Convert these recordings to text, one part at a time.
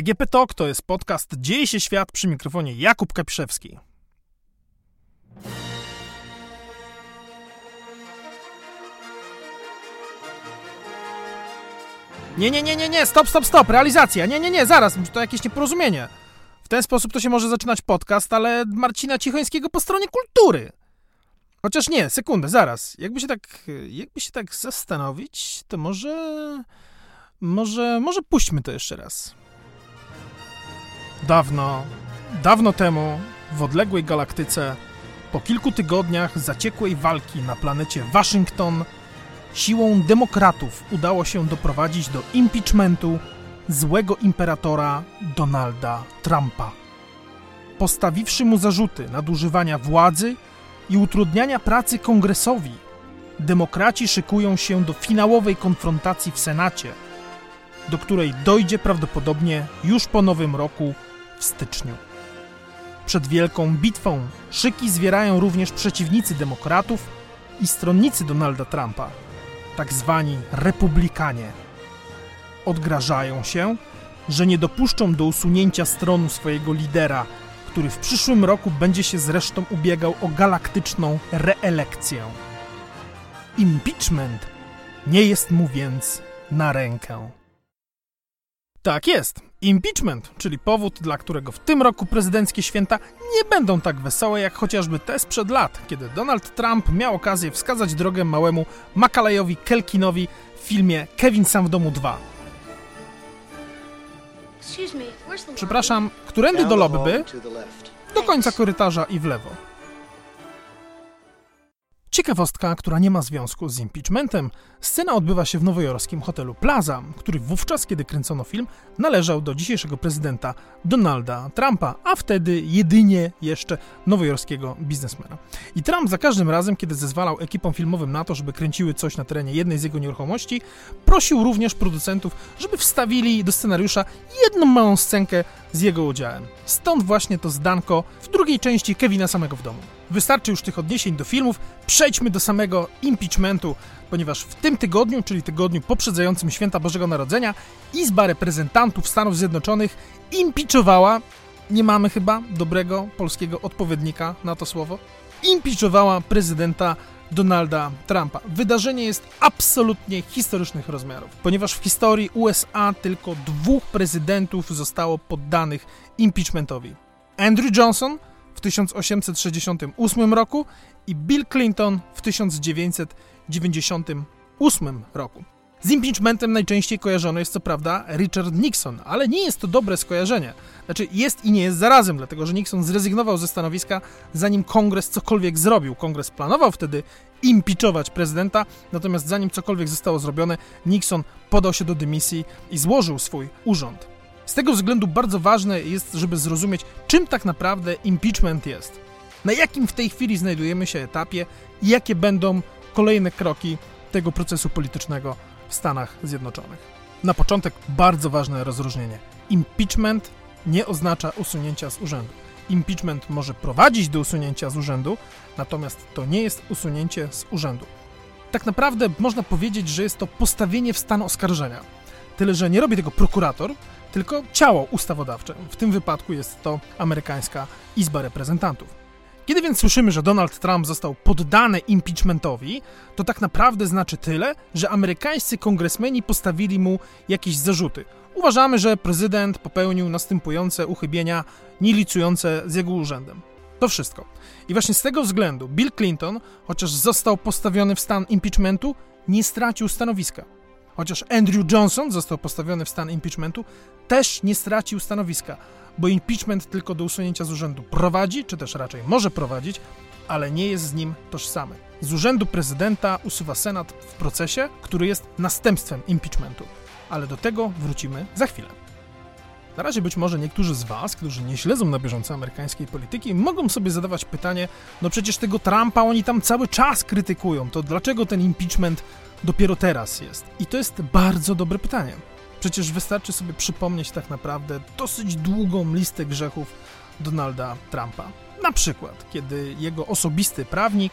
DGP Talk to jest podcast Dzieje się świat przy mikrofonie Jakub Kapiszewski. Nie, nie, nie, nie, nie, stop, stop, stop, realizacja. Nie, nie, nie, zaraz, to jakieś nieporozumienie. W ten sposób to się może zaczynać podcast, ale Marcina Cichońskiego po stronie kultury. Chociaż nie, sekundę, zaraz. Jakby się tak, jakby się tak zastanowić, to może, może, może puśćmy to jeszcze raz. Dawno, dawno temu, w odległej galaktyce, po kilku tygodniach zaciekłej walki na planecie Waszyngton, siłą demokratów udało się doprowadzić do impeachmentu złego imperatora Donalda Trumpa. Postawiwszy mu zarzuty nadużywania władzy i utrudniania pracy kongresowi, demokraci szykują się do finałowej konfrontacji w Senacie, do której dojdzie prawdopodobnie już po nowym roku w styczniu. Przed wielką bitwą szyki zwierają również przeciwnicy demokratów i stronnicy Donalda Trumpa, tak zwani republikanie. Odgrażają się, że nie dopuszczą do usunięcia stronu swojego lidera, który w przyszłym roku będzie się zresztą ubiegał o galaktyczną reelekcję. Impeachment nie jest mu więc na rękę. Tak jest. Impeachment, czyli powód, dla którego w tym roku prezydenckie święta nie będą tak wesołe jak chociażby te sprzed lat, kiedy Donald Trump miał okazję wskazać drogę małemu Makalejowi Kelkinowi w filmie Kevin Sam w domu 2. Przepraszam, którędy do lobby? Do końca korytarza i w lewo. Ciekawostka, która nie ma związku z impeachmentem. Scena odbywa się w nowojorskim hotelu Plaza, który wówczas, kiedy kręcono film, należał do dzisiejszego prezydenta Donalda Trumpa, a wtedy jedynie jeszcze nowojorskiego biznesmena. I Trump za każdym razem, kiedy zezwalał ekipom filmowym na to, żeby kręciły coś na terenie jednej z jego nieruchomości, prosił również producentów, żeby wstawili do scenariusza jedną małą scenkę z jego udziałem. Stąd właśnie to zdanko w drugiej części Kevina samego w domu. Wystarczy już tych odniesień do filmów, przejdźmy do samego impeachmentu, ponieważ w tym tygodniu, czyli tygodniu poprzedzającym święta Bożego Narodzenia, Izba Reprezentantów Stanów Zjednoczonych impeachowała, nie mamy chyba dobrego polskiego odpowiednika na to słowo, impeachowała prezydenta Donalda Trumpa. Wydarzenie jest absolutnie historycznych rozmiarów, ponieważ w historii USA tylko dwóch prezydentów zostało poddanych impeachmentowi. Andrew Johnson w 1868 roku i Bill Clinton w 1998 roku. Z impeachmentem najczęściej kojarzony jest co prawda Richard Nixon, ale nie jest to dobre skojarzenie. Znaczy jest i nie jest zarazem, dlatego że Nixon zrezygnował ze stanowiska zanim kongres cokolwiek zrobił. Kongres planował wtedy impeachować prezydenta, natomiast zanim cokolwiek zostało zrobione, Nixon podał się do dymisji i złożył swój urząd. Z tego względu bardzo ważne jest, żeby zrozumieć, czym tak naprawdę impeachment jest. Na jakim w tej chwili znajdujemy się etapie i jakie będą kolejne kroki tego procesu politycznego w Stanach Zjednoczonych. Na początek bardzo ważne rozróżnienie. Impeachment nie oznacza usunięcia z urzędu. Impeachment może prowadzić do usunięcia z urzędu, natomiast to nie jest usunięcie z urzędu. Tak naprawdę można powiedzieć, że jest to postawienie w stan oskarżenia. Tyle, że nie robi tego prokurator, tylko ciało ustawodawcze. W tym wypadku jest to amerykańska Izba Reprezentantów. Kiedy więc słyszymy, że Donald Trump został poddany impeachmentowi, to tak naprawdę znaczy tyle, że amerykańscy kongresmeni postawili mu jakieś zarzuty. Uważamy, że prezydent popełnił następujące uchybienia nielicujące z jego urzędem. To wszystko. I właśnie z tego względu Bill Clinton, chociaż został postawiony w stan impeachmentu, nie stracił stanowiska. Chociaż Andrew Johnson został postawiony w stan impeachmentu, też nie stracił stanowiska, bo impeachment tylko do usunięcia z urzędu prowadzi, czy też raczej może prowadzić, ale nie jest z nim tożsamy. Z urzędu prezydenta usuwa Senat w procesie, który jest następstwem impeachmentu, ale do tego wrócimy za chwilę. Na razie być może niektórzy z Was, którzy nie śledzą na bieżąco amerykańskiej polityki, mogą sobie zadawać pytanie, no przecież tego Trumpa oni tam cały czas krytykują, to dlaczego ten impeachment dopiero teraz jest? I to jest bardzo dobre pytanie. Przecież wystarczy sobie przypomnieć tak naprawdę dosyć długą listę grzechów Donalda Trumpa. Na przykład, kiedy jego osobisty prawnik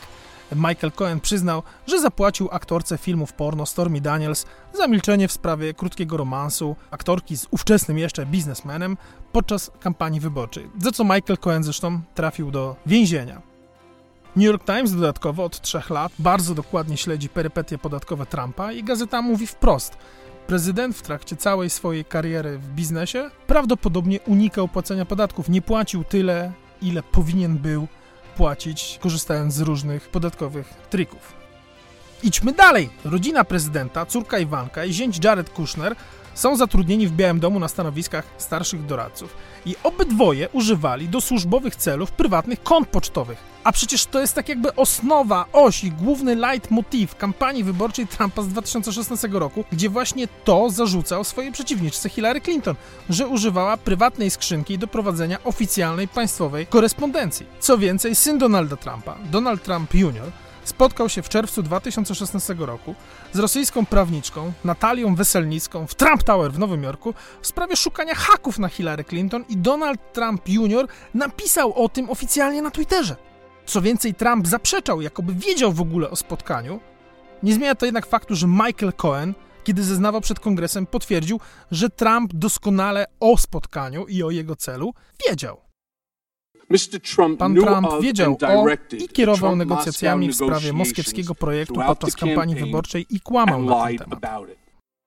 Michael Cohen przyznał, że zapłacił aktorce filmów porno Stormy Daniels za milczenie w sprawie krótkiego romansu aktorki z ówczesnym jeszcze biznesmenem podczas kampanii wyborczej, za co Michael Cohen zresztą trafił do więzienia. New York Times dodatkowo od trzech lat bardzo dokładnie śledzi perypetie podatkowe Trumpa i gazeta mówi wprost, prezydent w trakcie całej swojej kariery w biznesie prawdopodobnie unikał płacenia podatków, nie płacił tyle, ile powinien był płacić, korzystając z różnych podatkowych trików. Idźmy dalej. Rodzina prezydenta, córka Iwanka i zięć Jared Kushner są zatrudnieni w Białym Domu na stanowiskach starszych doradców i obydwoje używali do służbowych celów prywatnych kont pocztowych. A przecież to jest tak jakby osnowa, oś i główny leitmotiv kampanii wyborczej Trumpa z 2016 roku, gdzie właśnie to zarzucał swojej przeciwniczce Hillary Clinton, że używała prywatnej skrzynki do prowadzenia oficjalnej państwowej korespondencji. Co więcej, syn Donalda Trumpa, Donald Trump Jr., spotkał się w czerwcu 2016 roku z rosyjską prawniczką Natalią Weselnicką w Trump Tower w Nowym Jorku w sprawie szukania haków na Hillary Clinton i Donald Trump Jr. napisał o tym oficjalnie na Twitterze. Co więcej, Trump zaprzeczał, jakoby wiedział w ogóle o spotkaniu. Nie zmienia to jednak faktu, że Michael Cohen, kiedy zeznawał przed kongresem, potwierdził, że Trump doskonale o spotkaniu i o jego celu wiedział. Pan Trump wiedział o i kierował negocjacjami w sprawie moskiewskiego projektu podczas kampanii wyborczej i kłamał na ten temat.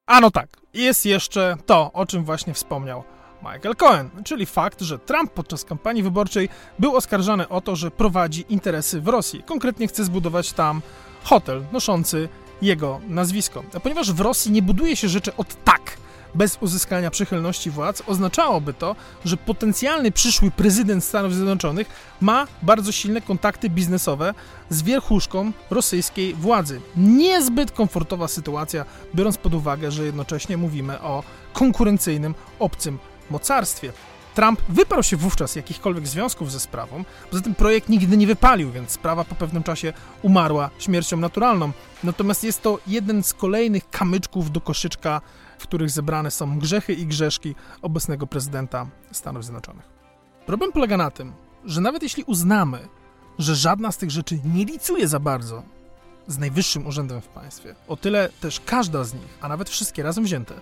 A no tak, jest jeszcze to, o czym właśnie wspomniał Michael Cohen, czyli fakt, że Trump podczas kampanii wyborczej był oskarżany o to, że prowadzi interesy w Rosji. Konkretnie chce zbudować tam hotel noszący jego nazwisko. A ponieważ w Rosji nie buduje się rzeczy od tak, bez uzyskania przychylności władz, oznaczałoby to, że potencjalny przyszły prezydent Stanów Zjednoczonych ma bardzo silne kontakty biznesowe z wierchuszką rosyjskiej władzy. Niezbyt komfortowa sytuacja, biorąc pod uwagę, że jednocześnie mówimy o konkurencyjnym, obcym mocarstwie. Trump wyparł się wówczas jakichkolwiek związków ze sprawą, poza tym projekt nigdy nie wypalił, więc sprawa po pewnym czasie umarła śmiercią naturalną. Natomiast jest to jeden z kolejnych kamyczków do koszyczka, w których zebrane są grzechy i grzeszki obecnego prezydenta Stanów Zjednoczonych. Problem polega na tym, że nawet jeśli uznamy, że żadna z tych rzeczy nie licuje za bardzo z najwyższym urzędem w państwie, o tyle też każda z nich, a nawet wszystkie razem wzięte,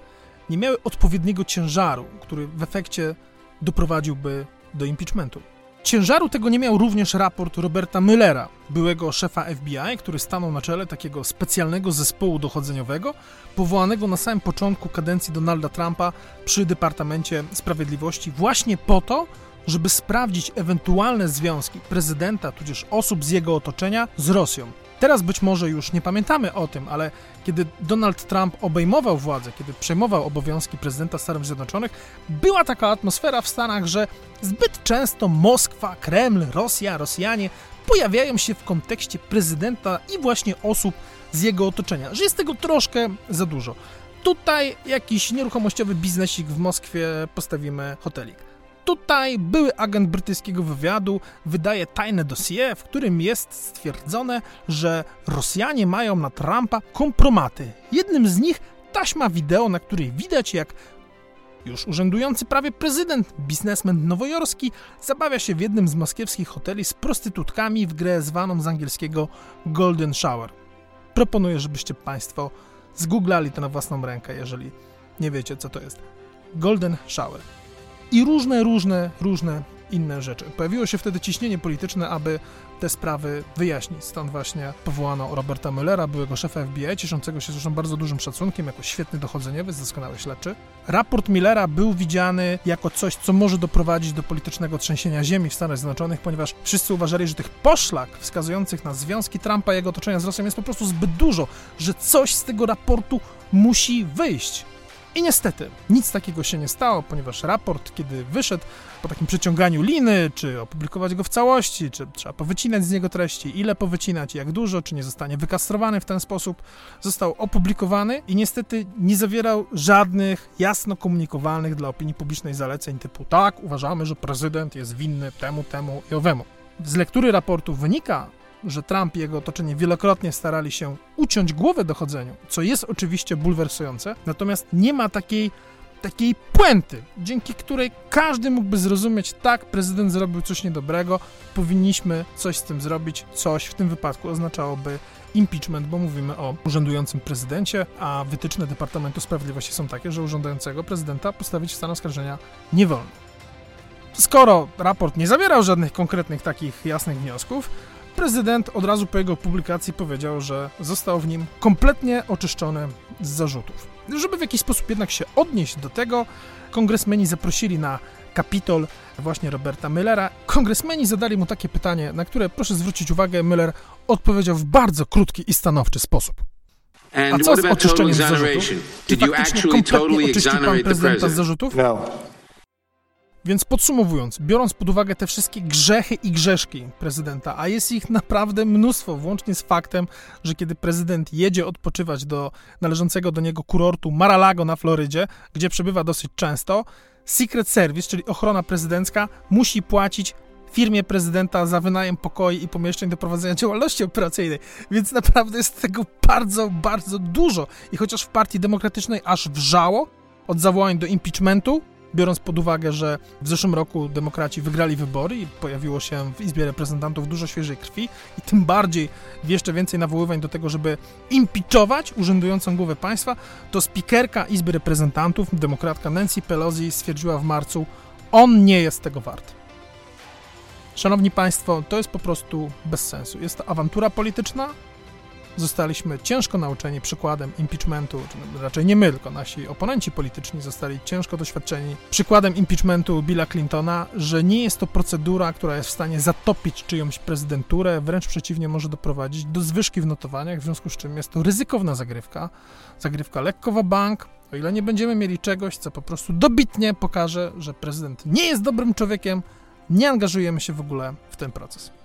nie miały odpowiedniego ciężaru, który w efekcie doprowadziłby do impeachmentu. Ciężaru tego nie miał również raport Roberta Müllera, byłego szefa FBI, który stanął na czele takiego specjalnego zespołu dochodzeniowego, powołanego na samym początku kadencji Donalda Trumpa przy Departamencie Sprawiedliwości, właśnie po to, żeby sprawdzić ewentualne związki prezydenta, tudzież osób z jego otoczenia z Rosją. Teraz być może już nie pamiętamy o tym, ale kiedy Donald Trump obejmował władzę, kiedy przejmował obowiązki prezydenta Stanów Zjednoczonych, była taka atmosfera w Stanach, że zbyt często Moskwa, Kreml, Rosja, Rosjanie pojawiają się w kontekście prezydenta i właśnie osób z jego otoczenia, że jest tego troszkę za dużo. Tutaj jakiś nieruchomościowy biznesik w Moskwie postawimy hotelik. Tutaj były agent brytyjskiego wywiadu wydaje tajne dossier, w którym jest stwierdzone, że Rosjanie mają na Trumpa kompromaty. Jednym z nich taśma wideo, na której widać jak już urzędujący prawie prezydent, biznesmen nowojorski, zabawia się w jednym z moskiewskich hoteli z prostytutkami w grę zwaną z angielskiego Golden Shower. Proponuję, żebyście Państwo zgooglali to na własną rękę, jeżeli nie wiecie, co to jest. Golden Shower i różne, różne, różne inne rzeczy. Pojawiło się wtedy ciśnienie polityczne, aby te sprawy wyjaśnić. Stąd właśnie powołano Roberta Müllera, byłego szefa FBI, cieszącego się zresztą bardzo dużym szacunkiem, jako świetny dochodzeniowiec, doskonały śledczy. Raport Millera był widziany jako coś, co może doprowadzić do politycznego trzęsienia ziemi w Stanach Zjednoczonych, ponieważ wszyscy uważali, że tych poszlak wskazujących na związki Trumpa i jego otoczenia z Rosją jest po prostu zbyt dużo, że coś z tego raportu musi wyjść. I niestety nic takiego się nie stało, ponieważ raport, kiedy wyszedł po takim przeciąganiu liny, czy opublikować go w całości, czy trzeba powycinać z niego treści, ile powycinać, jak dużo, czy nie zostanie wykastrowany w ten sposób, został opublikowany i niestety nie zawierał żadnych jasno komunikowalnych dla opinii publicznej zaleceń typu tak, uważamy, że prezydent jest winny temu, temu i owemu. Z lektury raportu wynika, że Trump i jego otoczenie wielokrotnie starali się uciąć głowę dochodzeniu, co jest oczywiście bulwersujące, natomiast nie ma takiej takiej puenty, dzięki której każdy mógłby zrozumieć, tak, prezydent zrobił coś niedobrego, powinniśmy coś z tym zrobić, coś w tym wypadku oznaczałoby impeachment, bo mówimy o urzędującym prezydencie, a wytyczne Departamentu Sprawiedliwości są takie, że urzędującego prezydenta postawić w stan oskarżenia nie wolno. Skoro raport nie zawierał żadnych konkretnych takich jasnych wniosków, prezydent od razu po jego publikacji powiedział, że został w nim kompletnie oczyszczony z zarzutów. Żeby w jakiś sposób jednak się odnieść do tego, kongresmeni zaprosili na Kapitol właśnie Roberta Müllera. Kongresmeni zadali mu takie pytanie, na które proszę zwrócić uwagę, Müller odpowiedział w bardzo krótki i stanowczy sposób. A co z oczyszczeniem z zarzutów? Czy faktycznie kompletnie oczyścił pan prezydenta z zarzutów? No. Więc podsumowując, biorąc pod uwagę te wszystkie grzechy i grzeszki prezydenta, a jest ich naprawdę mnóstwo, włącznie z faktem, że kiedy prezydent jedzie odpoczywać do należącego do niego kurortu Mar-a-Lago na Florydzie, gdzie przebywa dosyć często, Secret Service, czyli ochrona prezydencka, musi płacić firmie prezydenta za wynajem pokoi i pomieszczeń do prowadzenia działalności operacyjnej. Więc naprawdę jest tego bardzo, bardzo dużo. I chociaż w Partii Demokratycznej aż wrzało od zawołań do impeachmentu, biorąc pod uwagę, że w zeszłym roku demokraci wygrali wybory i pojawiło się w Izbie Reprezentantów dużo świeżej krwi i tym bardziej jeszcze więcej nawoływań do tego, żeby impeachować urzędującą głowę państwa, to spikerka Izby Reprezentantów, demokratka Nancy Pelosi stwierdziła w marcu, on nie jest tego wart. Szanowni Państwo, to jest po prostu bez sensu. Jest to awantura polityczna, zostaliśmy ciężko nauczeni przykładem impeachmentu, czy raczej nie my, tylko nasi oponenci polityczni zostali ciężko doświadczeni przykładem impeachmentu Billa Clintona, że nie jest to procedura, która jest w stanie zatopić czyjąś prezydenturę, wręcz przeciwnie może doprowadzić do zwyżki w notowaniach, w związku z czym jest to ryzykowna zagrywka, zagrywka lekko w bank, o ile nie będziemy mieli czegoś, co po prostu dobitnie pokaże, że prezydent nie jest dobrym człowiekiem, nie angażujemy się w ogóle w ten proces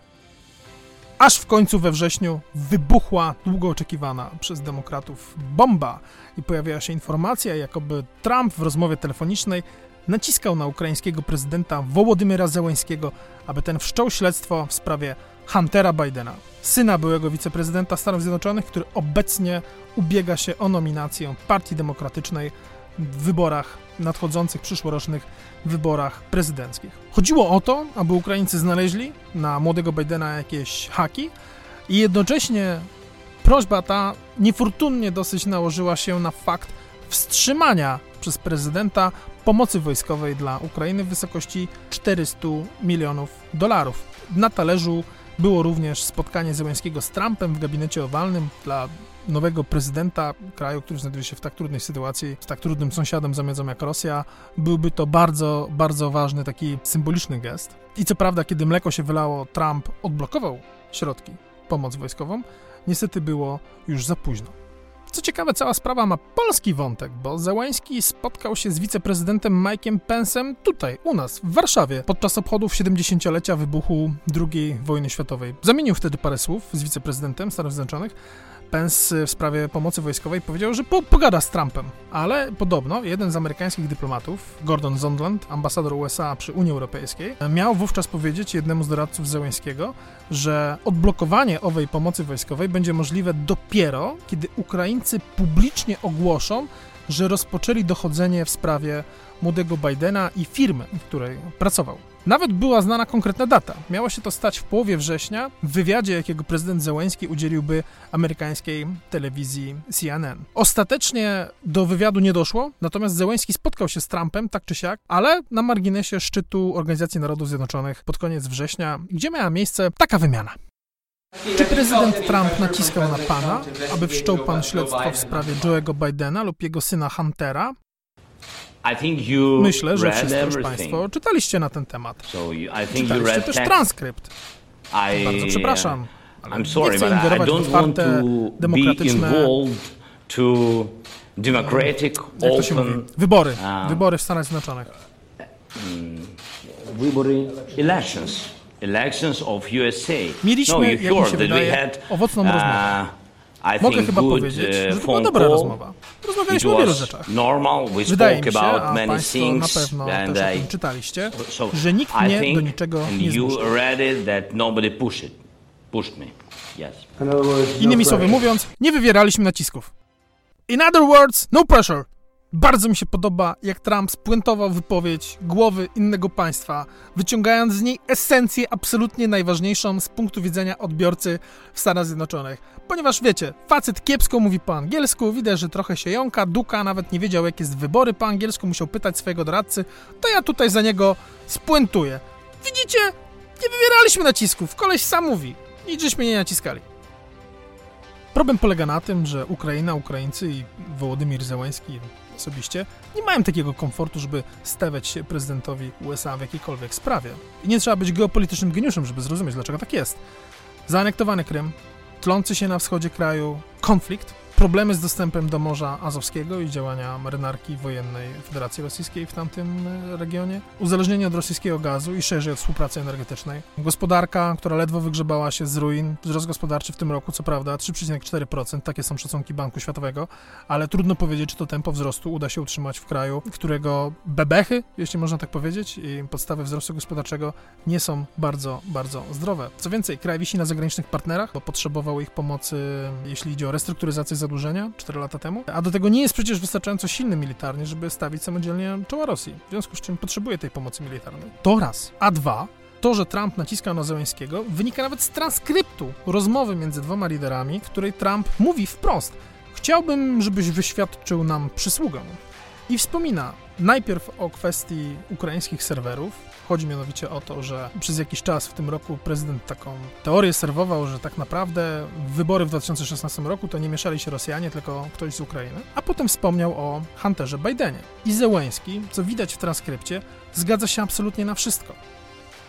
aż w końcu we wrześniu wybuchła długo oczekiwana przez demokratów bomba i pojawiła się informacja, jakoby Trump w rozmowie telefonicznej naciskał na ukraińskiego prezydenta Wołodymyra Zełęńskiego, aby ten wszczął śledztwo w sprawie Huntera Bidena, syna byłego wiceprezydenta Stanów Zjednoczonych, który obecnie ubiega się o nominację Partii Demokratycznej w wyborach nadchodzących przyszłorocznych wyborach prezydenckich. Chodziło o to, aby Ukraińcy znaleźli na młodego Bidena jakieś haki i jednocześnie prośba ta niefortunnie dosyć nałożyła się na fakt wstrzymania przez prezydenta pomocy wojskowej dla Ukrainy w wysokości 400 milionów dolarów. Na talerzu było również spotkanie Zełenskiego z Trumpem w gabinecie owalnym dla nowego prezydenta kraju, który znajduje się w tak trudnej sytuacji, z tak trudnym sąsiadem zamiedzą jak Rosja, byłby to bardzo, bardzo ważny taki symboliczny gest. I co prawda, kiedy mleko się wylało, Trump odblokował środki, pomoc wojskową, niestety było już za późno. Co ciekawe, cała sprawa ma polski wątek, bo Załański spotkał się z wiceprezydentem Mike'em Pence'em tutaj, u nas, w Warszawie, podczas obchodów 70-lecia wybuchu II wojny światowej. Zamienił wtedy parę słów z wiceprezydentem Stanów Zjednoczonych, Pence w sprawie pomocy wojskowej powiedział, że po, pogada z Trumpem, ale podobno jeden z amerykańskich dyplomatów, Gordon Sondland, ambasador USA przy Unii Europejskiej, miał wówczas powiedzieć jednemu z doradców Zełęńskiego, że odblokowanie owej pomocy wojskowej będzie możliwe dopiero, kiedy Ukraińcy publicznie ogłoszą, że rozpoczęli dochodzenie w sprawie młodego Bidena i firmy, w której pracował. Nawet była znana konkretna data. Miało się to stać w połowie września w wywiadzie, jakiego prezydent Zełenski udzieliłby amerykańskiej telewizji CNN. Ostatecznie do wywiadu nie doszło, natomiast Zełenski spotkał się z Trumpem, tak czy siak, ale na marginesie szczytu Organizacji Narodów Zjednoczonych pod koniec września, gdzie miała miejsce taka wymiana. Czy prezydent Trump naciskał na pana, aby wszczął pan śledztwo w sprawie Joe'ego Bidena lub jego syna Huntera? Myślę, że wszyscy już Państwo czytaliście na ten temat. Czytaliście też transkrypt. Bardzo przepraszam. Ale nie chcę ingerować w otwarte, demokratyczne... Democratic, Jak to się mówi? Wybory. Um, Wybory w Stanach Zjednoczonych. Mm, wybory, elections. Elections of USA. Mieliśmy, no, jak mi się wydaje, owocną rozmowę. Mogę chyba powiedzieć, uh, że to była dobra rozmowa. Rozmawialiśmy o wielu rzeczach. Wydaje mi się, a Państwo na pewno też o tym czytaliście, że nikt mnie do niczego nie zmusił. Innymi słowy mówiąc, nie wywieraliśmy nacisków. In other words, no pressure. Bardzo mi się podoba, jak Trump spuentował wypowiedź głowy innego państwa, wyciągając z niej esencję absolutnie najważniejszą z punktu widzenia odbiorcy w Stanach Zjednoczonych. Ponieważ wiecie, facet kiepsko mówi po angielsku, widać, że trochę się jąka, duka, nawet nie wiedział, jak jest wybory po angielsku, musiał pytać swojego doradcy, to ja tutaj za niego spuentuję. Widzicie? Nie wywieraliśmy nacisków, koleś sam mówi. Nic żeśmy nie naciskali. Problem polega na tym, że Ukraina, Ukraińcy i Wołodymir Zełański osobiście nie mają takiego komfortu, żeby stawiać się prezydentowi USA w jakiejkolwiek sprawie. I nie trzeba być geopolitycznym geniuszem, żeby zrozumieć, dlaczego tak jest. Zaanektowany Krym, tlący się na wschodzie kraju konflikt, problemy z dostępem do Morza Azowskiego i działania marynarki wojennej Federacji Rosyjskiej w tamtym e, regionie, uzależnienie od rosyjskiego gazu i szerzej od współpracy energetycznej, gospodarka, która ledwo wygrzebała się z ruin, wzrost gospodarczy w tym roku, co prawda 3,4%, takie są szacunki Banku Światowego, ale trudno powiedzieć, czy to tempo wzrostu uda się utrzymać w kraju, którego bebechy, jeśli można tak powiedzieć, i podstawy wzrostu gospodarczego nie są bardzo, bardzo zdrowe. Co więcej, kraj wisi na zagranicznych partnerach, bo potrzebował ich pomocy, jeśli idzie o restrukturyzację zadłużenia 4 lata temu, a do tego nie jest przecież wystarczająco silny militarnie, żeby stawić samodzielnie czoła Rosji, w związku z czym potrzebuje tej pomocy militarnej. To raz. A dwa, to, że Trump naciska na Zełenskiego, wynika nawet z transkryptu rozmowy między dwoma liderami, w której Trump mówi wprost: Chciałbym, żebyś wyświadczył nam przysługę. I wspomina najpierw o kwestii ukraińskich serwerów, Chodzi mianowicie o to, że przez jakiś czas w tym roku prezydent taką teorię serwował, że tak naprawdę wybory w 2016 roku to nie mieszali się Rosjanie, tylko ktoś z Ukrainy. A potem wspomniał o Hunterze Bidenie. I Zełęński, co widać w transkrypcie, zgadza się absolutnie na wszystko.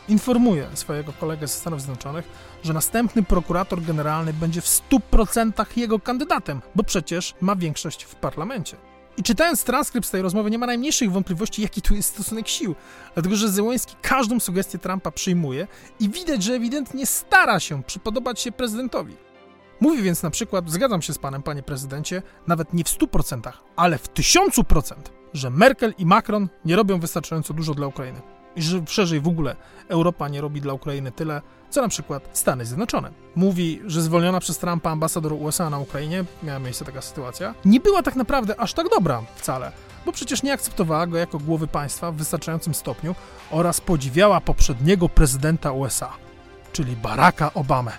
Informuje swojego kolegę ze Stanów Zjednoczonych, że następny prokurator generalny będzie w 100% jego kandydatem, bo przecież ma większość w parlamencie. I czytając transkrypt z tej rozmowy, nie ma najmniejszych wątpliwości, jaki tu jest stosunek sił. Dlatego, że Zełenski każdą sugestię Trumpa przyjmuje i widać, że ewidentnie stara się przypodobać się prezydentowi. Mówi więc na przykład, zgadzam się z panem, panie prezydencie, nawet nie w 100%, ale w 1000%, że Merkel i Macron nie robią wystarczająco dużo dla Ukrainy. I że szerzej w ogóle Europa nie robi dla Ukrainy tyle, co na przykład Stany Zjednoczone. Mówi, że zwolniona przez Trumpa ambasador USA na Ukrainie, miała miejsce taka sytuacja, nie była tak naprawdę aż tak dobra wcale, bo przecież nie akceptowała go jako głowy państwa w wystarczającym stopniu oraz podziwiała poprzedniego prezydenta USA, czyli Baracka Obamę.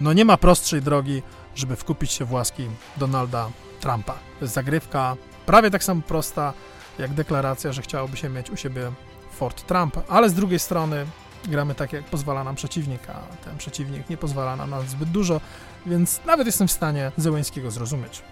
No nie ma prostszej drogi, żeby wkupić się w łaski Donalda Trumpa. To jest zagrywka prawie tak samo prosta, jak deklaracja, że chciałoby się mieć u siebie Fort Trump, ale z drugiej strony gramy tak, jak pozwala nam przeciwnik, a ten przeciwnik nie pozwala nam na zbyt dużo, więc nawet jestem w stanie Zełęńskiego zrozumieć.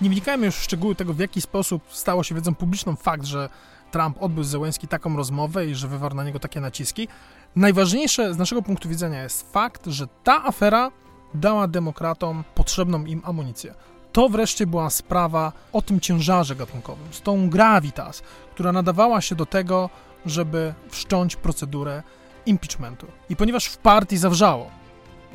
Nie wnikajmy już w szczegóły tego, w jaki sposób stało się wiedzą publiczną fakt, że Trump odbył z Zełęński taką rozmowę i że wywarł na niego takie naciski. Najważniejsze z naszego punktu widzenia jest fakt, że ta afera dała demokratom potrzebną im amunicję. To wreszcie była sprawa o tym ciężarze gatunkowym, z tą gravitas, która nadawała się do tego, żeby wszcząć procedurę impeachmentu. I ponieważ w partii zawrzało,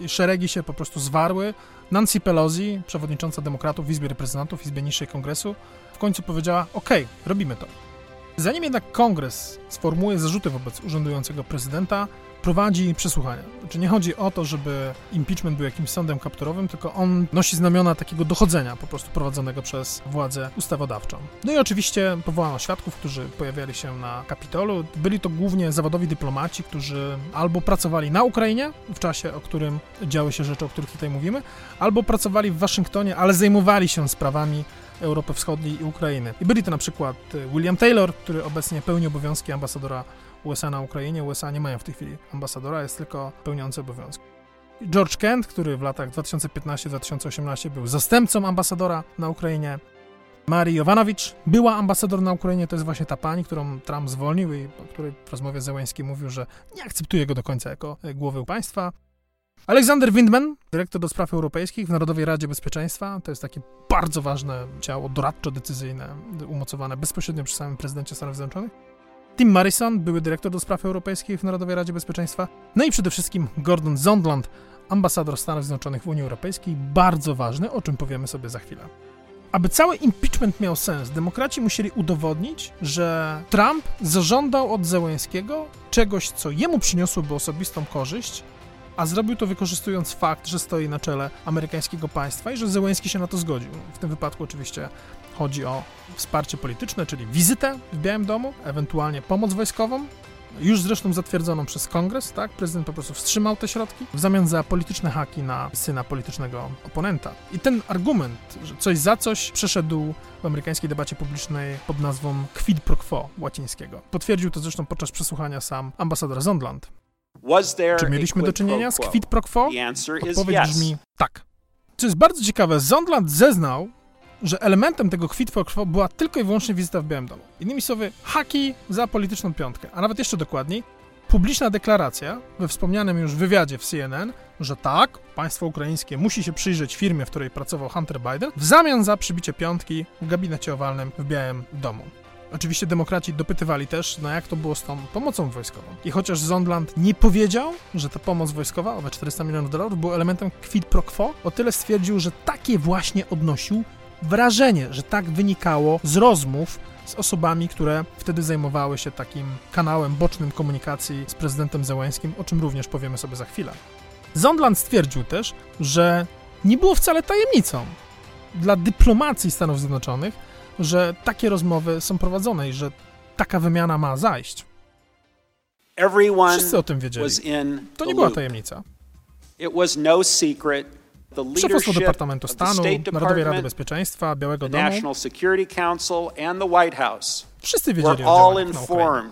szeregi się po prostu zwarły, Nancy Pelosi, przewodnicząca demokratów w Izbie Reprezentantów, Izbie Niższej Kongresu, w końcu powiedziała: OK, robimy to. Zanim jednak kongres sformułuje zarzuty wobec urzędującego prezydenta, prowadzi przesłuchania. Znaczy nie chodzi o to, żeby impeachment był jakimś sądem kapturowym, tylko on nosi znamiona takiego dochodzenia po prostu prowadzonego przez władzę ustawodawczą. No i oczywiście powołano świadków, którzy pojawiali się na Kapitolu. Byli to głównie zawodowi dyplomaci, którzy albo pracowali na Ukrainie w czasie, o którym działy się rzeczy, o których tutaj mówimy, albo pracowali w Waszyngtonie, ale zajmowali się sprawami Europy Wschodniej i Ukrainy. I byli to na przykład William Taylor, który obecnie pełni obowiązki ambasadora USA na Ukrainie. USA nie mają w tej chwili ambasadora, jest tylko pełniący obowiązki. George Kent, który w latach 2015-2018 był zastępcą ambasadora na Ukrainie. Marii Jovanowicz była ambasador na Ukrainie, to jest właśnie ta pani, którą Trump zwolnił i o której w rozmowie Zełański mówił, że nie akceptuje go do końca jako głowy państwa. Aleksander Windman, dyrektor do spraw europejskich w Narodowej Radzie Bezpieczeństwa. To jest takie bardzo ważne ciało doradczo-decyzyjne, umocowane bezpośrednio przy samym prezydencie Stanów Zjednoczonych. Tim Morrison, były dyrektor do spraw europejskich w Narodowej Radzie Bezpieczeństwa. No i przede wszystkim Gordon Sondland, ambasador Stanów Zjednoczonych w Unii Europejskiej, bardzo ważny, o czym powiemy sobie za chwilę. Aby cały impeachment miał sens, demokraci musieli udowodnić, że Trump zażądał od Zełenskiego czegoś, co jemu przyniosłoby osobistą korzyść, a zrobił to wykorzystując fakt, że stoi na czele amerykańskiego państwa i że Zełenski się na to zgodził. W tym wypadku oczywiście chodzi o wsparcie polityczne, czyli wizytę w Białym Domu, ewentualnie pomoc wojskową, już zresztą zatwierdzoną przez kongres, tak? Prezydent po prostu wstrzymał te środki w zamian za polityczne haki na syna politycznego oponenta. I ten argument, że coś za coś przeszedł w amerykańskiej debacie publicznej pod nazwą quid pro quo łacińskiego. Potwierdził to zresztą podczas przesłuchania sam ambasador Zondland. Czy mieliśmy do czynienia z quid pro quo? Odpowiedź brzmi tak. Co jest bardzo ciekawe, Zondland zeznał, że elementem tego quid pro quo była tylko i wyłącznie wizyta w Białym Domu. Innymi słowy, haki za polityczną piątkę, a nawet jeszcze dokładniej, publiczna deklaracja we wspomnianym już wywiadzie w CNN, że tak, państwo ukraińskie musi się przyjrzeć firmie, w której pracował Hunter Biden, w zamian za przybicie piątki w gabinecie owalnym w Białym Domu. Oczywiście demokraci dopytywali też, no jak to było z tą pomocą wojskową. I chociaż Zondland nie powiedział, że ta pomoc wojskowa, owe 400 milionów dolarów, była elementem quid pro quo, o tyle stwierdził, że takie właśnie odnosił wrażenie, że tak wynikało z rozmów z osobami, które wtedy zajmowały się takim kanałem bocznym komunikacji z prezydentem Zełańskim, o czym również powiemy sobie za chwilę. Zondland stwierdził też, że nie było wcale tajemnicą dla dyplomacji Stanów Zjednoczonych, że takie rozmowy są prowadzone i że taka wymiana ma zajść. Wszyscy o tym wiedzieli. To nie była tajemnica. Szefostwo Departamentu Stanu, Narodowej Rady Bezpieczeństwa, Białego Domu, wszyscy wiedzieli o działaniach na Ukrainie.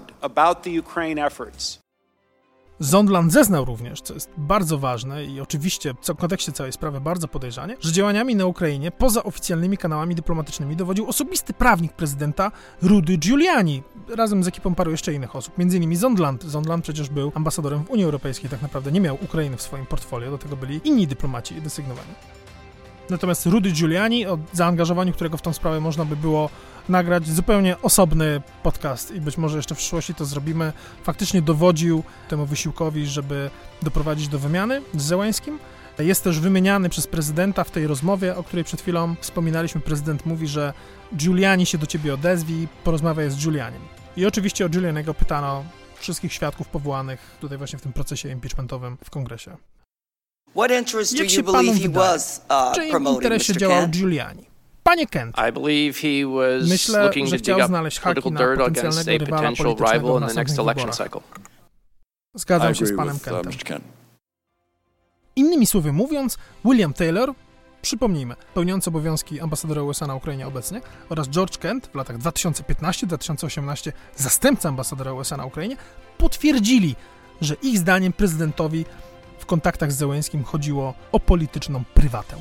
Zondland zeznał również, co jest bardzo ważne i oczywiście w kontekście całej sprawy bardzo podejrzanie, że działaniami na Ukrainie poza oficjalnymi kanałami dyplomatycznymi dowodził osobisty prawnik prezydenta Rudy Giuliani, razem z ekipą paru jeszcze innych osób, innymi Zondland. Zondland przecież był ambasadorem w Unii Europejskiej, tak naprawdę nie miał Ukrainy w swoim portfolio, do tego byli inni dyplomaci desygnowani. Natomiast Rudy Giuliani, o zaangażowaniu którego w tą sprawę można by było nagrać zupełnie osobny podcast i być może jeszcze w przyszłości to zrobimy, faktycznie dowodził temu wysiłkowi, żeby doprowadzić do wymiany z Zełańskim. Jest też wymieniany przez prezydenta w tej rozmowie, o której przed chwilą wspominaliśmy. Prezydent mówi, że Giuliani się do ciebie odezwij, porozmawiaj z Giulianim. I oczywiście o Giulianiego pytano wszystkich świadków powołanych tutaj właśnie w tym procesie impeachmentowym w kongresie. What interest do you believe he was uh, w czyim interesie działał Giuliani? Panie Kent, myślę, że chciał znaleźć haki na potencjalnego rywala politycznego w następnych wyborach. Zgadzam się z panem uh, Kentem. Innymi słowy mówiąc, William Taylor, przypomnijmy, pełniący obowiązki ambasadora USA na Ukrainie obecnie, oraz George Kent w latach 2015-2018 zastępca ambasadora USA na Ukrainie, potwierdzili, że ich zdaniem prezydentowi w kontaktach z Zełenskim chodziło o polityczną prywatę.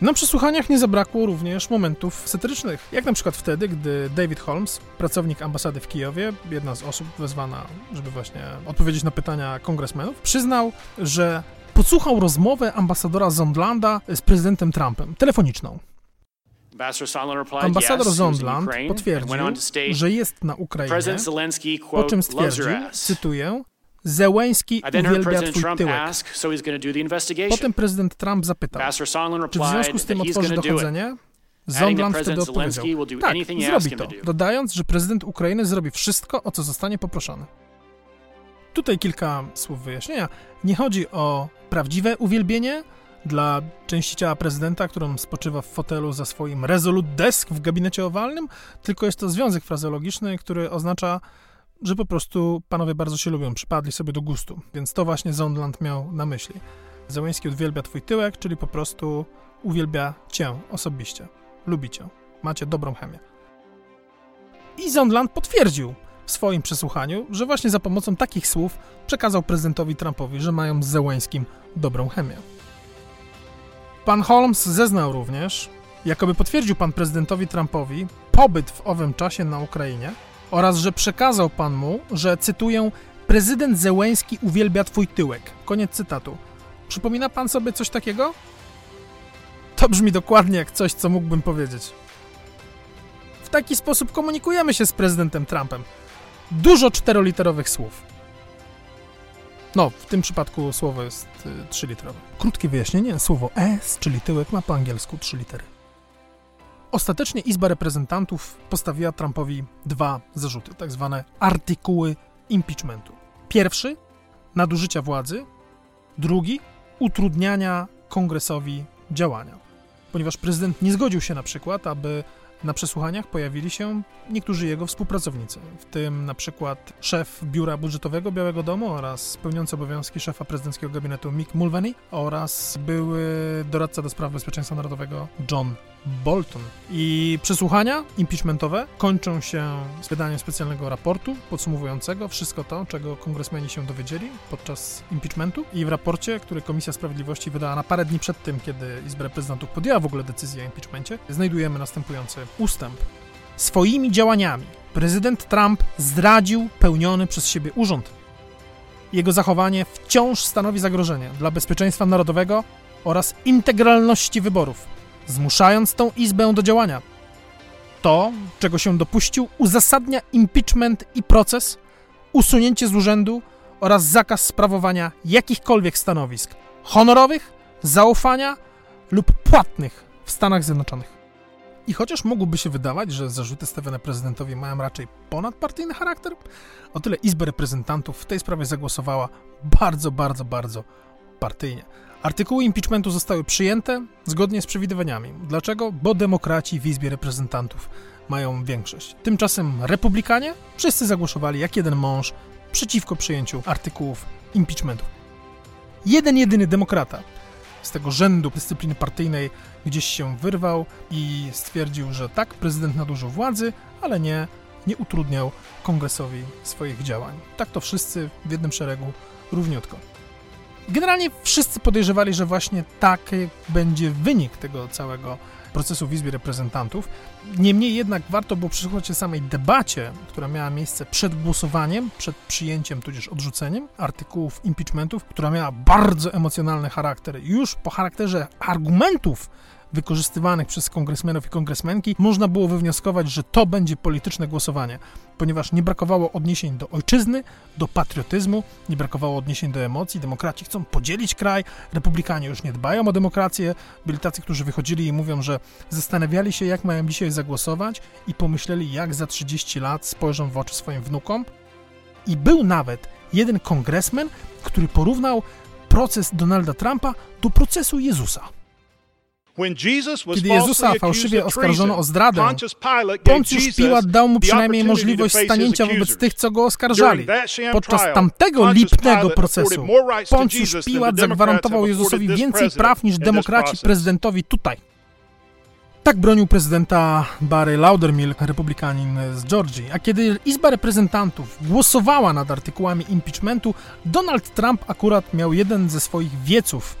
Na przesłuchaniach nie zabrakło również momentów satyrycznych, jak na przykład wtedy, gdy David Holmes, pracownik ambasady w Kijowie, jedna z osób wezwana, żeby właśnie odpowiedzieć na pytania kongresmenów, przyznał, że podsłuchał rozmowę ambasadora Zondlanda z prezydentem Trumpem, telefoniczną. Ambasador Zondland potwierdził, że jest na Ukrainie, po czym stwierdził, cytuję, Zełęński uwielbia twój tyłek. Potem prezydent Trump zapytał, czy w związku z tym otworzy dochodzenie? Zondland wtedy odpowiedział, tak, zrobi to, dodając, że prezydent Ukrainy zrobi wszystko, o co zostanie poproszony. Tutaj kilka słów wyjaśnienia. Nie chodzi o prawdziwe uwielbienie dla części ciała prezydenta, którą spoczywa w fotelu za swoim Resolute Desk w gabinecie owalnym, tylko jest to związek frazeologiczny, który oznacza że po prostu panowie bardzo się lubią, przypadli sobie do gustu. Więc to właśnie Zondland miał na myśli. Zełęński uwielbia twój tyłek, czyli po prostu uwielbia cię osobiście. Lubi cię. Macie dobrą chemię. I Zondland potwierdził w swoim przesłuchaniu, że właśnie za pomocą takich słów przekazał prezydentowi Trumpowi, że mają z Zełęńskim dobrą chemię. Pan Holmes zeznał również, jakoby potwierdził pan prezydentowi Trumpowi pobyt w owym czasie na Ukrainie, oraz że przekazał pan mu, że cytuję, prezydent Zełęński uwielbia twój tyłek. Koniec cytatu. Przypomina pan sobie coś takiego? To brzmi dokładnie jak coś, co mógłbym powiedzieć. W taki sposób komunikujemy się z prezydentem Trumpem. Dużo czteroliterowych słów. No, w tym przypadku słowo jest y, trzyliterowe. Krótkie wyjaśnienie, słowo S, czyli tyłek, ma po angielsku trzy litery. Ostatecznie Izba Reprezentantów postawiła Trumpowi dwa zarzuty, tak zwane artykuły impeachmentu. Pierwszy nadużycia władzy, Drugi utrudniania kongresowi działania, ponieważ prezydent nie zgodził się na przykład, aby na przesłuchaniach pojawili się niektórzy jego współpracownicy, w tym na przykład szef Biura Budżetowego Białego Domu oraz pełniący obowiązki szefa prezydenckiego gabinetu Mick Mulvaney oraz były doradca do spraw bezpieczeństwa narodowego John Bolton. I przesłuchania impeachmentowe kończą się z wydaniem specjalnego raportu podsumowującego wszystko to, czego kongresmeni się dowiedzieli podczas impeachmentu. I w raporcie, który Komisja Sprawiedliwości wydała na parę dni przed tym, kiedy Izba Reprezentantów podjęła w ogóle decyzję o impeachmencie, znajdujemy następujący ustęp. Swoimi działaniami prezydent Trump zdradził pełniony przez siebie urząd. Jego zachowanie wciąż stanowi zagrożenie dla bezpieczeństwa narodowego oraz integralności wyborów zmuszając tą izbę do działania. To, czego się dopuścił, uzasadnia impeachment i proces, usunięcie z urzędu oraz zakaz sprawowania jakichkolwiek stanowisk honorowych, zaufania lub płatnych w Stanach Zjednoczonych. I chociaż mogłoby się wydawać, że zarzuty stawiane prezydentowi mają raczej ponadpartyjny charakter, o tyle Izba Reprezentantów w tej sprawie zagłosowała bardzo, bardzo, bardzo partyjnie. Artykuły impeachmentu zostały przyjęte zgodnie z przewidywaniami. Dlaczego? Bo demokraci w Izbie Reprezentantów mają większość. Tymczasem republikanie wszyscy zagłosowali jak jeden mąż przeciwko przyjęciu artykułów impeachmentu. Jeden jedyny demokrata z tego rzędu dyscypliny partyjnej gdzieś się wyrwał i stwierdził, że tak, prezydent nadużył władzy, ale nie, nie utrudniał kongresowi swoich działań. Tak to wszyscy w jednym szeregu równiutko. Generalnie wszyscy podejrzewali, że właśnie taki będzie wynik tego całego procesu w Izbie Reprezentantów. Niemniej jednak warto było przysłuchać się samej debacie, która miała miejsce przed głosowaniem, przed przyjęciem tudzież odrzuceniem artykułów impeachmentów, która miała bardzo emocjonalny charakter. Już po charakterze argumentów wykorzystywanych przez kongresmenów i kongresmenki, można było wywnioskować, że to będzie polityczne głosowanie, ponieważ nie brakowało odniesień do ojczyzny, do patriotyzmu, nie brakowało odniesień do emocji. Demokraci chcą podzielić kraj, republikanie już nie dbają o demokrację. Byli tacy, którzy wychodzili i mówią, że zastanawiali się, jak mają dzisiaj zagłosować i pomyśleli, jak za 30 lat spojrzą w oczy swoim wnukom. I był nawet jeden kongresmen, który porównał proces Donalda Trumpa do procesu Jezusa. Kiedy Jezusa fałszywie oskarżono o zdradę, Poncjusz Piłat dał mu przynajmniej możliwość stanięcia wobec tych, co go oskarżali. Podczas tamtego lipnego procesu Poncjusz Piłat zagwarantował Jezusowi więcej praw niż demokraci prezydentowi tutaj. Tak bronił prezydenta Barry Laudermilk, republikanin z Georgii. A kiedy Izba Reprezentantów głosowała nad artykułami impeachmentu, Donald Trump akurat miał jeden ze swoich wieców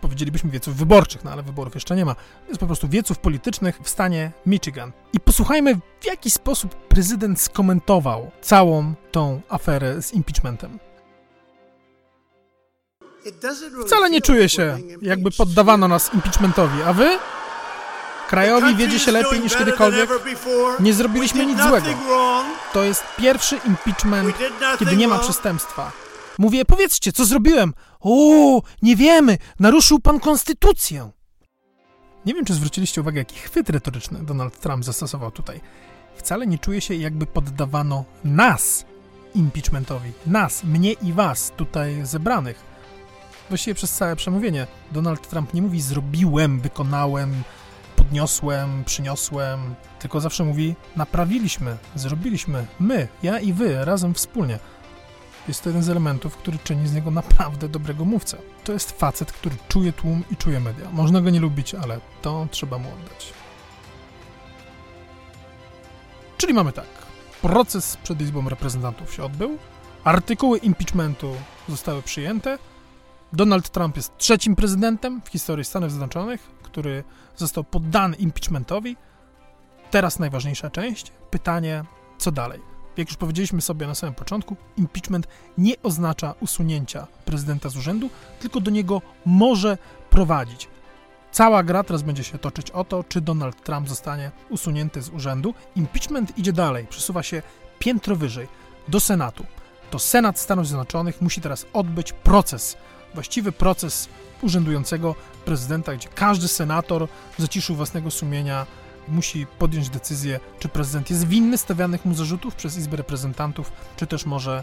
powiedzielibyśmy wieców wyborczych, no ale wyborów jeszcze nie ma. Jest po prostu wieców politycznych w stanie Michigan. I posłuchajmy, w jaki sposób prezydent skomentował całą tą aferę z impeachmentem. Wcale nie czuję się, jakby poddawano nas impeachmentowi, a wy? Krajowi wiedzie się lepiej niż kiedykolwiek. Nie zrobiliśmy nic złego. To jest pierwszy impeachment, kiedy nie ma przestępstwa. Mówię, powiedzcie, co zrobiłem? O, nie wiemy, naruszył pan konstytucję. Nie wiem, czy zwróciliście uwagę, jaki chwyt retoryczny Donald Trump zastosował tutaj. Wcale nie czuje się, jakby poddawano nas impeachmentowi. Nas, mnie i was, tutaj zebranych. Właściwie przez całe przemówienie Donald Trump nie mówi zrobiłem, wykonałem, podniosłem, przyniosłem, tylko zawsze mówi naprawiliśmy, zrobiliśmy, my, ja i wy, razem wspólnie. Jest to jeden z elementów, który czyni z niego naprawdę dobrego mówcę. To jest facet, który czuje tłum i czuje media. Można go nie lubić, ale to trzeba mu oddać. Czyli mamy tak. Proces przed Izbą Reprezentantów się odbył, artykuły impeachmentu zostały przyjęte, Donald Trump jest trzecim prezydentem w historii Stanów Zjednoczonych, który został poddany impeachmentowi. Teraz najważniejsza część. Pytanie, co dalej? Jak już powiedzieliśmy sobie na samym początku, impeachment nie oznacza usunięcia prezydenta z urzędu, tylko do niego może prowadzić. Cała gra teraz będzie się toczyć o to, czy Donald Trump zostanie usunięty z urzędu. Impeachment idzie dalej, przesuwa się piętro wyżej, do Senatu. To Senat Stanów Zjednoczonych musi teraz odbyć proces, właściwy proces urzędującego prezydenta, gdzie każdy senator w zaciszu własnego sumienia musi podjąć decyzję, czy prezydent jest winny stawianych mu zarzutów przez Izbę Reprezentantów, czy też może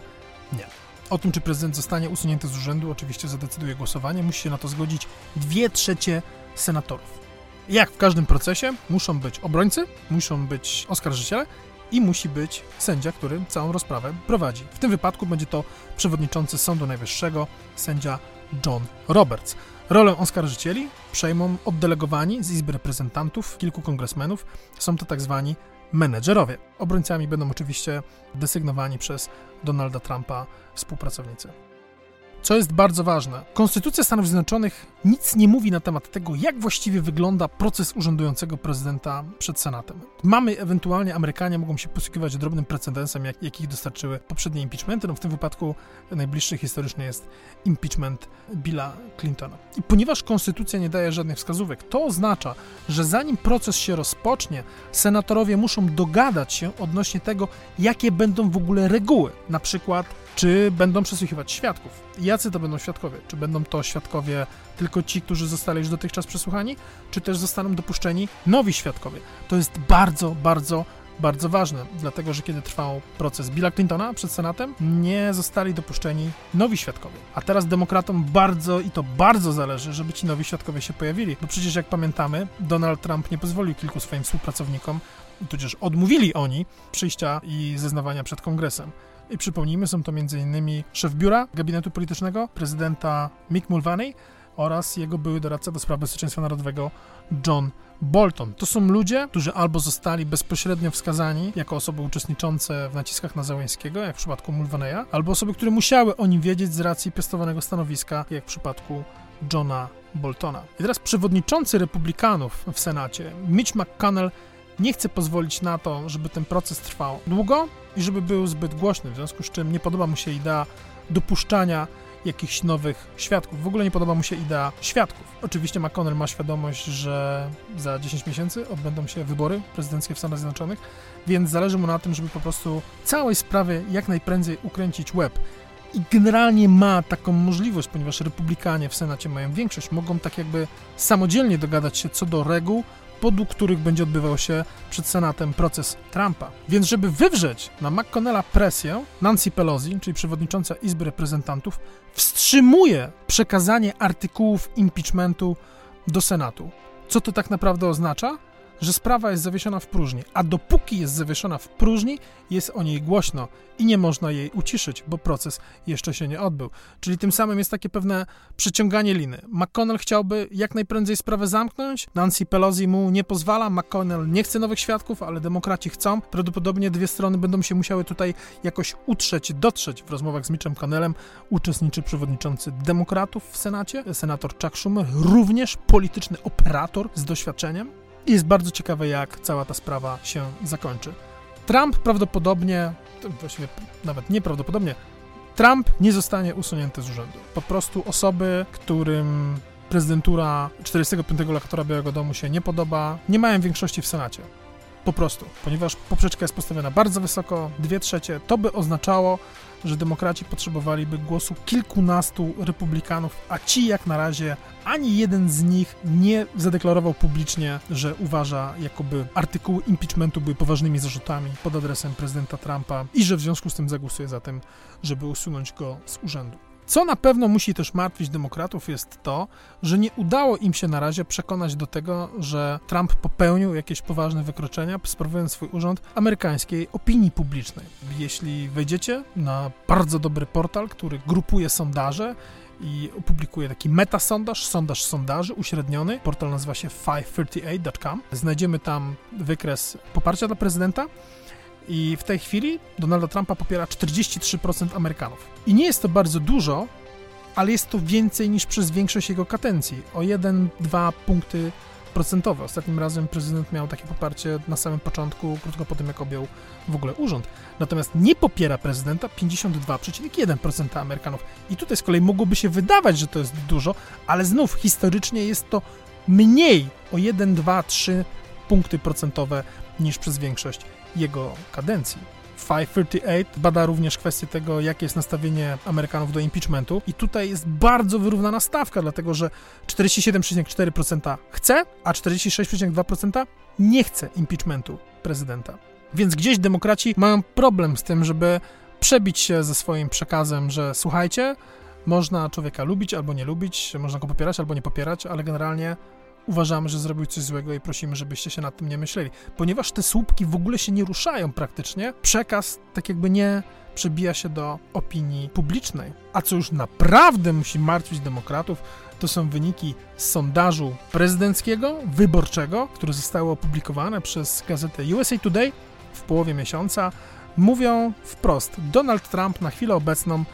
nie. O tym, czy prezydent zostanie usunięty z urzędu, oczywiście zadecyduje głosowanie. Musi się na to zgodzić dwie trzecie senatorów. Jak w każdym procesie, muszą być obrońcy, muszą być oskarżyciele i musi być sędzia, który całą rozprawę prowadzi. W tym wypadku będzie to przewodniczący Sądu Najwyższego, sędzia John Roberts. Rolę oskarżycieli przejmą oddelegowani z Izby Reprezentantów, kilku kongresmenów. Są to tak zwani menedżerowie. Obrońcami będą oczywiście desygnowani przez Donalda Trumpa współpracownicy. Co jest bardzo ważne, Konstytucja Stanów Zjednoczonych nic nie mówi na temat tego, jak właściwie wygląda proces urzędującego prezydenta przed Senatem. Mamy, ewentualnie Amerykanie mogą się posługiwać drobnym precedensem, jak, jakich dostarczyły poprzednie impeachmenty. No w tym wypadku najbliższy historyczny jest impeachment Billa Clintona. I ponieważ Konstytucja nie daje żadnych wskazówek, to oznacza, że zanim proces się rozpocznie, senatorowie muszą dogadać się odnośnie tego, jakie będą w ogóle reguły. Na przykład czy będą przesłuchiwać świadków. Jacy to będą świadkowie? Czy będą to świadkowie tylko ci, którzy zostali już dotychczas przesłuchani, czy też zostaną dopuszczeni nowi świadkowie? To jest bardzo, bardzo bardzo ważne, dlatego że kiedy trwał proces Billa Clintona przed Senatem, nie zostali dopuszczeni nowi świadkowie. A teraz demokratom bardzo i to bardzo zależy, żeby ci nowi świadkowie się pojawili, bo przecież jak pamiętamy, Donald Trump nie pozwolił kilku swoim współpracownikom, tudzież odmówili oni przyjścia i zeznawania przed kongresem. I przypomnijmy, są to m.in. szef biura gabinetu politycznego prezydenta Mick Mulvaney oraz jego były doradca do spraw bezpieczeństwa narodowego John Bolton. To są ludzie, którzy albo zostali bezpośrednio wskazani jako osoby uczestniczące w naciskach na Załęskiego, jak w przypadku Mulvaneya, albo osoby, które musiały o nim wiedzieć z racji piastowanego stanowiska, jak w przypadku Johna Boltona. I teraz przewodniczący republikanów w Senacie, Mitch McConnell, nie chce pozwolić na to, żeby ten proces trwał długo i żeby był zbyt głośny, w związku z czym nie podoba mu się idea dopuszczania jakichś nowych świadków. W ogóle nie podoba mu się idea świadków. Oczywiście McConnell ma świadomość, że za 10 miesięcy odbędą się wybory prezydenckie w Stanach Zjednoczonych, więc zależy mu na tym, żeby po prostu całej sprawy jak najprędzej ukręcić łeb. I generalnie ma taką możliwość, ponieważ republikanie w Senacie mają większość, mogą tak jakby samodzielnie dogadać się co do reguł, podług których będzie odbywał się przed Senatem proces Trumpa. Więc żeby wywrzeć na McConnella presję, Nancy Pelosi, czyli przewodnicząca Izby Reprezentantów, wstrzymuje przekazanie artykułów impeachmentu do Senatu. Co to tak naprawdę oznacza? Że sprawa jest zawieszona w próżni, a dopóki jest zawieszona w próżni, jest o niej głośno i nie można jej uciszyć, bo proces jeszcze się nie odbył. Czyli tym samym jest takie pewne przyciąganie liny. McConnell chciałby jak najprędzej sprawę zamknąć, Nancy Pelosi mu nie pozwala, McConnell nie chce nowych świadków, ale demokraci chcą. Prawdopodobnie dwie strony będą się musiały tutaj jakoś utrzeć, dotrzeć w rozmowach z Mitchem Connellem. Uczestniczy przewodniczący demokratów w Senacie, senator Chuck Schumer, również polityczny operator z doświadczeniem. I jest bardzo ciekawe, jak cała ta sprawa się zakończy. Trump prawdopodobnie, właściwie nawet nieprawdopodobnie, Trump nie zostanie usunięty z urzędu. Po prostu osoby, którym prezydentura 45 lokatora Białego Domu się nie podoba, nie mają większości w Senacie. Po prostu, ponieważ poprzeczka jest postawiona bardzo wysoko, dwie trzecie, to by oznaczało, że demokraci potrzebowaliby głosu kilkunastu republikanów, a ci jak na razie ani jeden z nich nie zadeklarował publicznie, że uważa, jakoby artykuły impeachmentu były poważnymi zarzutami pod adresem prezydenta Trumpa i że w związku z tym zagłosuje za tym, żeby usunąć go z urzędu. Co na pewno musi też martwić demokratów jest to, że nie udało im się na razie przekonać do tego, że Trump popełnił jakieś poważne wykroczenia, sprawując swój urząd amerykańskiej opinii publicznej. Jeśli wejdziecie na bardzo dobry portal, który grupuje sondaże, i opublikuje taki metasondaż, sondaż sondaży uśredniony. Portal nazywa się 538.com. Znajdziemy tam wykres poparcia dla prezydenta i w tej chwili Donalda Trumpa popiera 43% Amerykanów. I nie jest to bardzo dużo, ale jest to więcej niż przez większość jego kadencji. O 1-2 punkty procentowe. Ostatnim razem prezydent miał takie poparcie na samym początku, krótko po tym, jak objął w ogóle urząd. Natomiast nie popiera prezydenta 52,1% Amerykanów. I tutaj z kolei mogłoby się wydawać, że to jest dużo, ale znów historycznie jest to mniej o 1, 2, 3 punkty procentowe niż przez większość jego kadencji. 538 bada również kwestię tego, jakie jest nastawienie Amerykanów do impeachmentu i tutaj jest bardzo wyrównana stawka, dlatego że 47,4% chce, a 46,2% nie chce impeachmentu prezydenta. Więc gdzieś demokraci mają problem z tym, żeby przebić się ze swoim przekazem, że słuchajcie, można człowieka lubić albo nie lubić, można go popierać albo nie popierać, ale generalnie uważamy, że zrobił coś złego i prosimy, żebyście się nad tym nie myśleli. Ponieważ te słupki w ogóle się nie ruszają praktycznie, przekaz tak jakby nie przebija się do opinii publicznej. A co już naprawdę musi martwić demokratów, to są wyniki sondażu prezydenckiego, wyborczego, które zostały opublikowane przez gazetę USA Today w połowie miesiąca. Mówią wprost, Donald Trump na chwilę obecną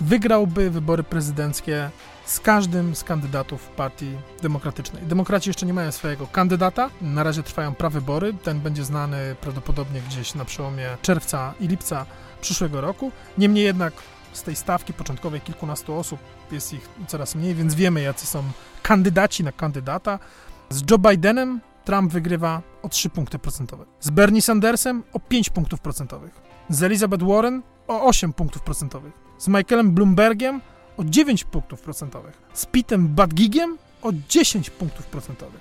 wygrałby wybory prezydenckie z każdym z kandydatów Partii Demokratycznej. Demokraci jeszcze nie mają swojego kandydata, na razie trwają prawybory, ten będzie znany prawdopodobnie gdzieś na przełomie czerwca i lipca przyszłego roku. Niemniej jednak z tej stawki początkowej kilkunastu osób jest ich coraz mniej, więc wiemy, jacy są kandydaci na kandydata. Z Joe Bidenem Trump wygrywa o 3 punkty procentowe. Z Bernie Sandersem o 5 punktów procentowych. Z Elizabeth Warren o 8 punktów procentowych. Z Michaelem Bloombergiem o 9 punktów procentowych. Z Pitem Buttigiegiem o 10 punktów procentowych.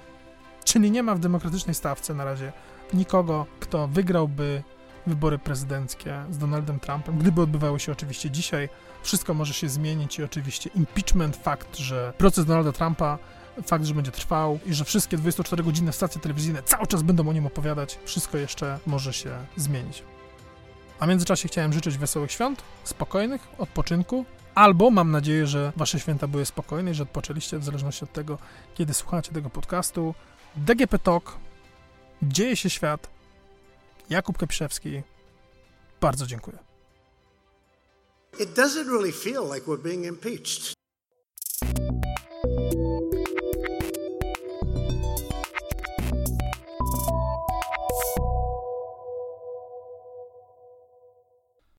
Czyli nie ma w demokratycznej stawce na razie nikogo, kto wygrałby wybory prezydenckie z Donaldem Trumpem, gdyby odbywały się oczywiście dzisiaj, wszystko może się zmienić i oczywiście impeachment, fakt, że proces Donalda Trumpa, fakt, że będzie trwał i że wszystkie 24-godzinne stacje telewizyjne cały czas będą o nim opowiadać, wszystko jeszcze może się zmienić. A w międzyczasie chciałem życzyć wesołych świąt, spokojnych, odpoczynku, albo mam nadzieję, że wasze święta były spokojne i że odpoczęliście w zależności od tego, kiedy słuchacie tego podcastu. DGP Talk, dzieje się świat, Jakub Kapiszewski, bardzo dziękuję. It doesn't really feel like we're being impeached.